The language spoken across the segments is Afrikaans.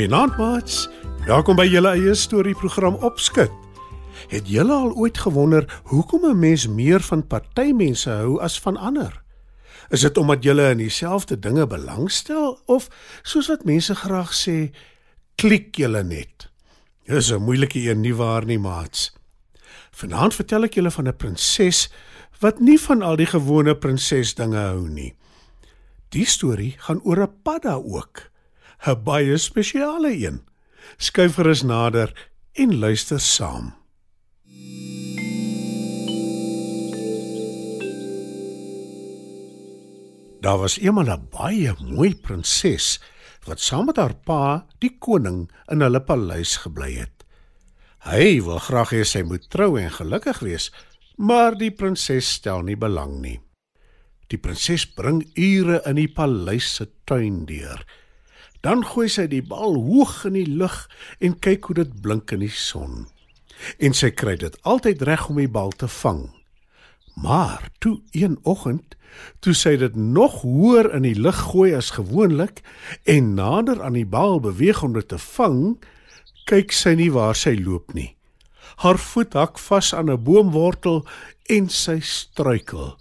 Goeienaand, maats. Welkom by julle eie storieprogram Opskud. Het julle al ooit gewonder hoekom 'n mens meer van party mense hou as van ander? Is dit omdat julle in dieselfde dinge belangstel of soos wat mense graag sê, klik julle net? Dis 'n moeilike een nie waar nie, maats. Vanaand vertel ek julle van 'n prinses wat nie van al die gewone prinsesdinge hou nie. Die storie gaan oor 'n padda ook. 'n baie spesiale een. Skuif gerus nader en luister saam. Daar was eendag 'n baie mooi prinses wat saam met haar pa, die koning, in hulle paleis gebly het. Hy wil graag hê sy moet trou en gelukkig wees, maar die prinses stel nie belang nie. Die prinses bring ure in die paleis se tuin deur. Dan gooi sy die bal hoog in die lug en kyk hoe dit blink in die son. En sy kry dit altyd reg om die bal te vang. Maar toe een oggend, toe sy dit nog hoër in die lug gooi as gewoonlik en nader aan die bal beweeg om dit te vang, kyk sy nie waar sy loop nie. Haar voet hak vas aan 'n boomwortel en sy struikel.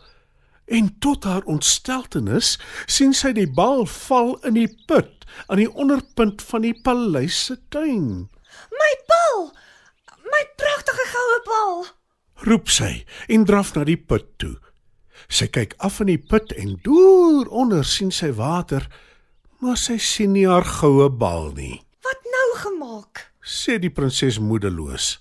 En tot haar ontsteltenis sien sy die bal val in die put aan die onderpunt van die paleis se tuin. My bal! My pragtige goue bal! Roep sy en draf na die put toe. Sy kyk af in die put en deur onder sien sy water, maar sy sien nie haar goue bal nie. Wat nou gemaak? Sê die prinses moedeloos.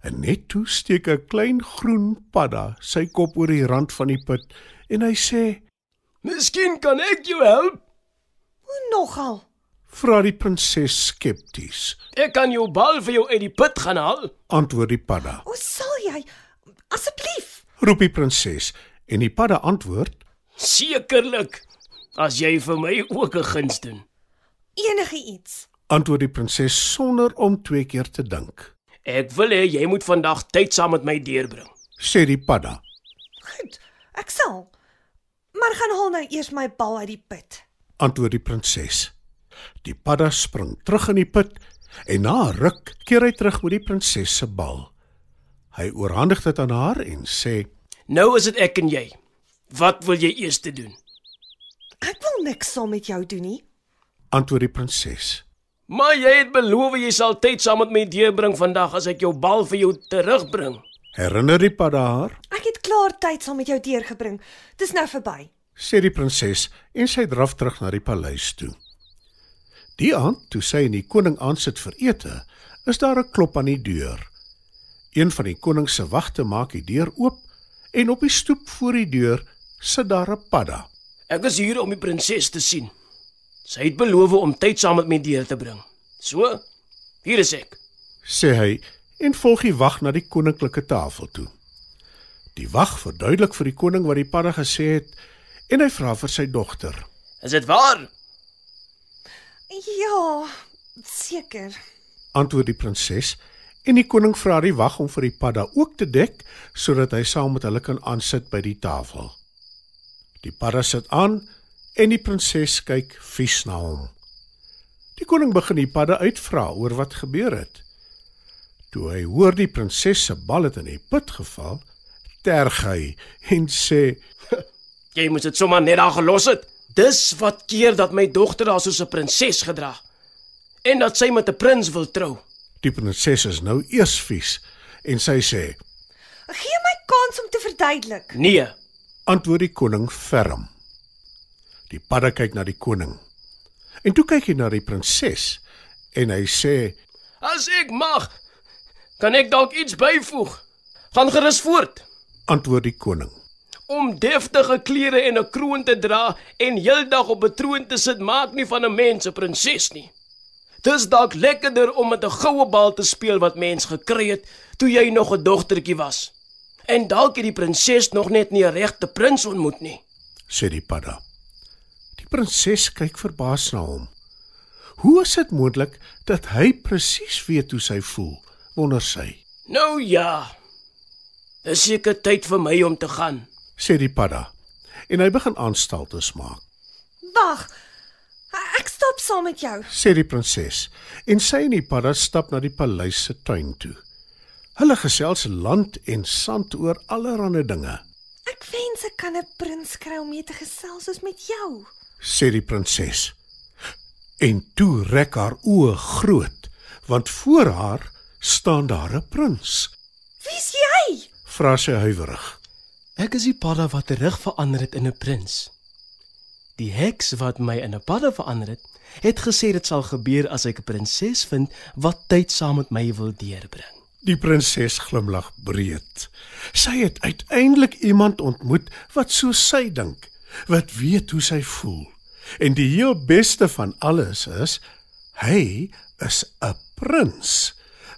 En net toe steek 'n klein groen padda sy kop oor die rand van die put en hy sê: Miskien kan ek jou help. Hoe nogal? "Vra die prinses skepties." Ek kan jou bal vir jou uit die put gaan haal. Antwoord die padda. O, sal jy? Asseblief. Roep die prinses en die padda antwoord: Sekerlik. As jy vir my ook 'n guns doen. Enige iets. Antwoord die prinses sonder om twee keer te dink. Ek wil hê jy moet vandag tyd saam met my deurbring. Sê die padda. Goed, ek sal. Maar gaan haal nou eers my bal uit die put. Antwoord die prinses. Die padda spring terug in die put en na 'n ruk keer hy terug met die prinses se bal. Hy oorhandig dit aan haar en sê: Nou is dit ek en jy. Wat wil jy eers te doen? Ek wil niks saam met jou doen nie. Antwoord die prinses. Maar jy het beloof jy sal tyd saam met my deurbring vandag as ek jou bal vir jou terugbring. Herinner die padda haar? Ek het klaar tyd saam met jou deurgebring. Dis nou verby. sê die prinses en sy draf terug na die paleis toe. Die aand toe sy en die koning aansit vir ete, is daar 'n klop aan die deur. Een van die koning se wagte maak die deur oop en op die stoep voor die deur sit daar 'n padda. Ek is hier om die prinses te sien. Sy het beloof om tyd saam met my deur te bring. So, hier is ek. sê hy en volg die wag na die koninklike tafel toe. Die wag verduidelik vir die koning wat die padda gesê het en hy vra vir sy dogter. Is dit waar? Ja, seker. Antwoord die prinses en die koning vra die wag om vir die padda ook te dek sodat hy saam met hulle kan aansit by die tafel. Die padda sit aan en die prinses kyk vies na hom. Die koning begin die padda uitvra oor wat gebeur het. Toe hy hoor die prinses se bal het in die put geval, terg hy en sê: Jy moes dit sommer net daar gelos het. Dis wat keer dat my dogter daar soos 'n prinses gedra en dat sy met 'n prins wil trou. "Die prinses is nou eers vies." En sy sê: Gee my kans om te verduidelik. Nee, antwoord die koning ferm. Die padda kyk na die koning. En toe kyk hy na die prinses en hy sê: as ek mag, kan ek dalk iets byvoeg. Gaan gerus voort. "Antwoord die koning." Om deftige klere en 'n kroon te dra en heeldag op 'n troon te sit maak nie van 'n mens 'n prinses nie. Dis dalk lekkerder om met 'n goue bal te speel wat mens gekry het toe jy nog 'n dogtertjie was. En dalk het die prinses nog net nie 'n regte prins ontmoet nie, sê die padda. Prinses kyk verbaas na hom. Hoe is dit moontlik dat hy presies weet hoe sy voel? Wonder sy. Nou ja. Dis seker tyd vir my om te gaan, sê die padda. En hy begin aanstaltes maak. Wag. Ek stap saam met jou. sê die prinses. En sy en die padda stap na die paleis se tuin toe. Hulle gesels land en sand oor allerlei dinge, Ek wens ek kan 'n prins kry om mee te gesels soos met jou. Sê die prinses. En toe rek haar oë groot, want voor haar staan daar 'n prins. Wie's jy? Vra sy huiwerig. Ek is die padda wat terug verander het in 'n prins. Die heks wat my in 'n padda verander het, het gesê dit sal gebeur as ek 'n prinses vind wat tyd saam met my wil deurbring. Die prinses glimlag breed. Sy het uiteindelik iemand ontmoet wat so sy dink, wat weet hoe sy voel. En die heel beste van alles is hy is 'n prins.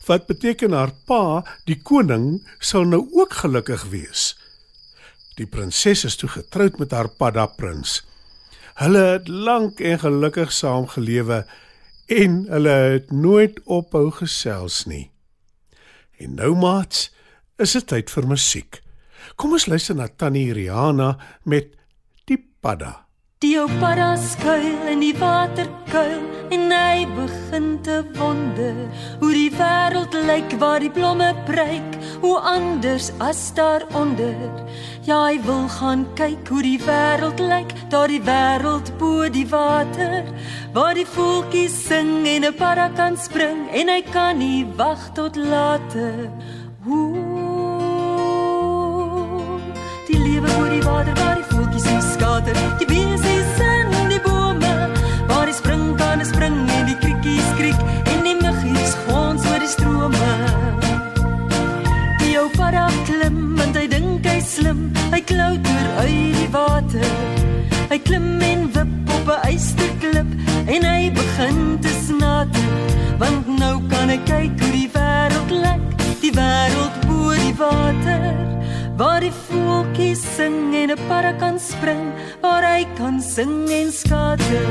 Wat beteken haar pa, die koning, sal nou ook gelukkig wees. Die prinses is toe getroud met haar padda prins. Hulle het lank en gelukkig saam gelewe en hulle het nooit ophou gesels nie. En nou maats, is dit tyd vir musiek. Kom ons luister na Tannie Rihanna met Padda. Die padda skuil in die waterkuil en hy begin te wonder hoe die wêreld lyk waar die blomme breek, hoe anders as daaronder. Ja, hy wil gaan kyk hoe die wêreld lyk, daar die wêreld bo die water, waar die voeltjies sing en 'n padda kan spring en hy kan nie wag tot later. Ooh, die lewe oor die water klim en wip op 'n ysterklip en hy begin te snater, want nou kan hy kyk hoe die wêreld lyk, die wêreld bo die water. Waar die voeltjies sing en 'n padda kan spring, waar hy kan sing en skater.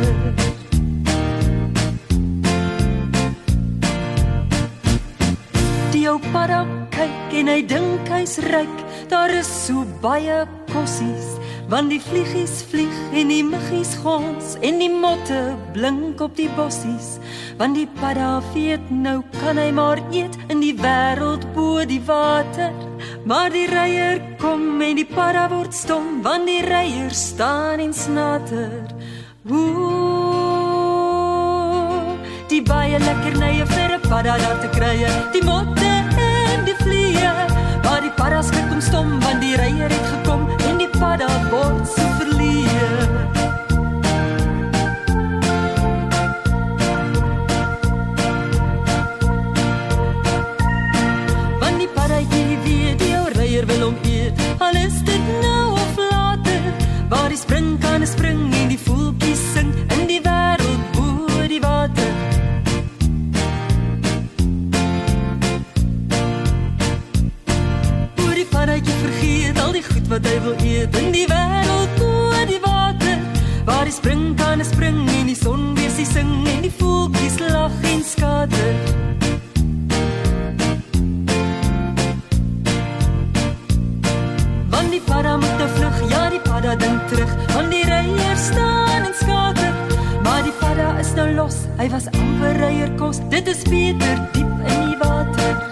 Die ou padda kyk en hy dink hy's ryk. Daar is so baie kossies, want die vliegies vlieg en die muggies gons en die motte blink op die bossies. Want die padda weet nou kan hy maar eet in die wêreld bo die water. Maar die reier kom en die padda word stom, want die reier staan en snater. Ooh, die baie lekkernye vir 'n padda daar te kry, die motte en die vliee. Maar die padda skrik hom stom, want die reier hy was amper reier kos. Dit is beter diep in die water.